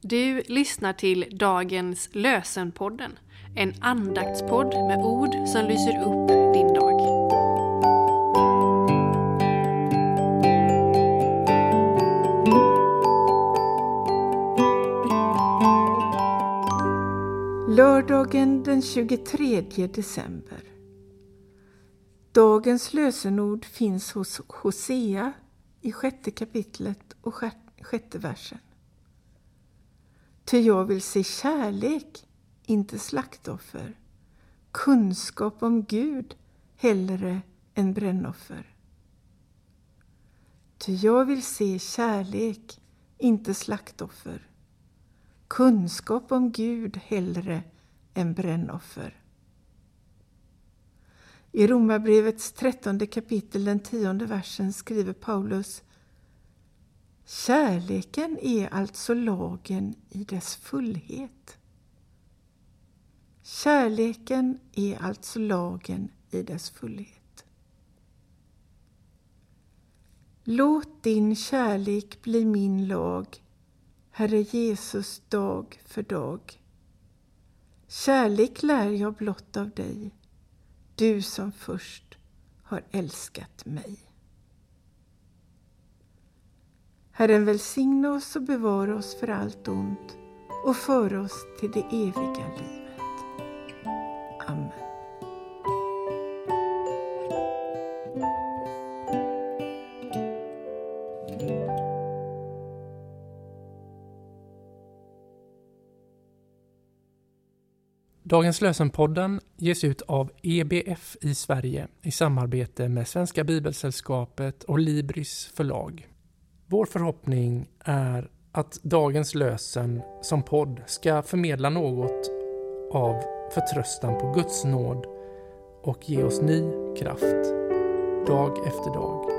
Du lyssnar till dagens Lösenpodden, en andaktspodd med ord som lyser upp din dag. Lördagen den 23 december. Dagens lösenord finns hos Hosea i sjätte kapitlet och sjätte versen. Ty jag vill se kärlek, inte slaktoffer, kunskap om Gud hellre än brännoffer. Ty jag vill se kärlek, inte slaktoffer, kunskap om Gud hellre än brännoffer. I Romarbrevets trettonde kapitel, den tionde versen, skriver Paulus Kärleken är alltså lagen i dess fullhet. Kärleken är alltså lagen i dess fullhet. Låt din kärlek bli min lag, Herre Jesus, dag för dag. Kärlek lär jag blott av dig, du som först har älskat mig. Herren välsigne oss och bevara oss för allt ont och för oss till det eviga livet. Amen. Dagens lösenpodden ges ut av EBF i Sverige i samarbete med Svenska Bibelsällskapet och Libris förlag. Vår förhoppning är att dagens lösen som podd ska förmedla något av förtröstan på Guds nåd och ge oss ny kraft dag efter dag.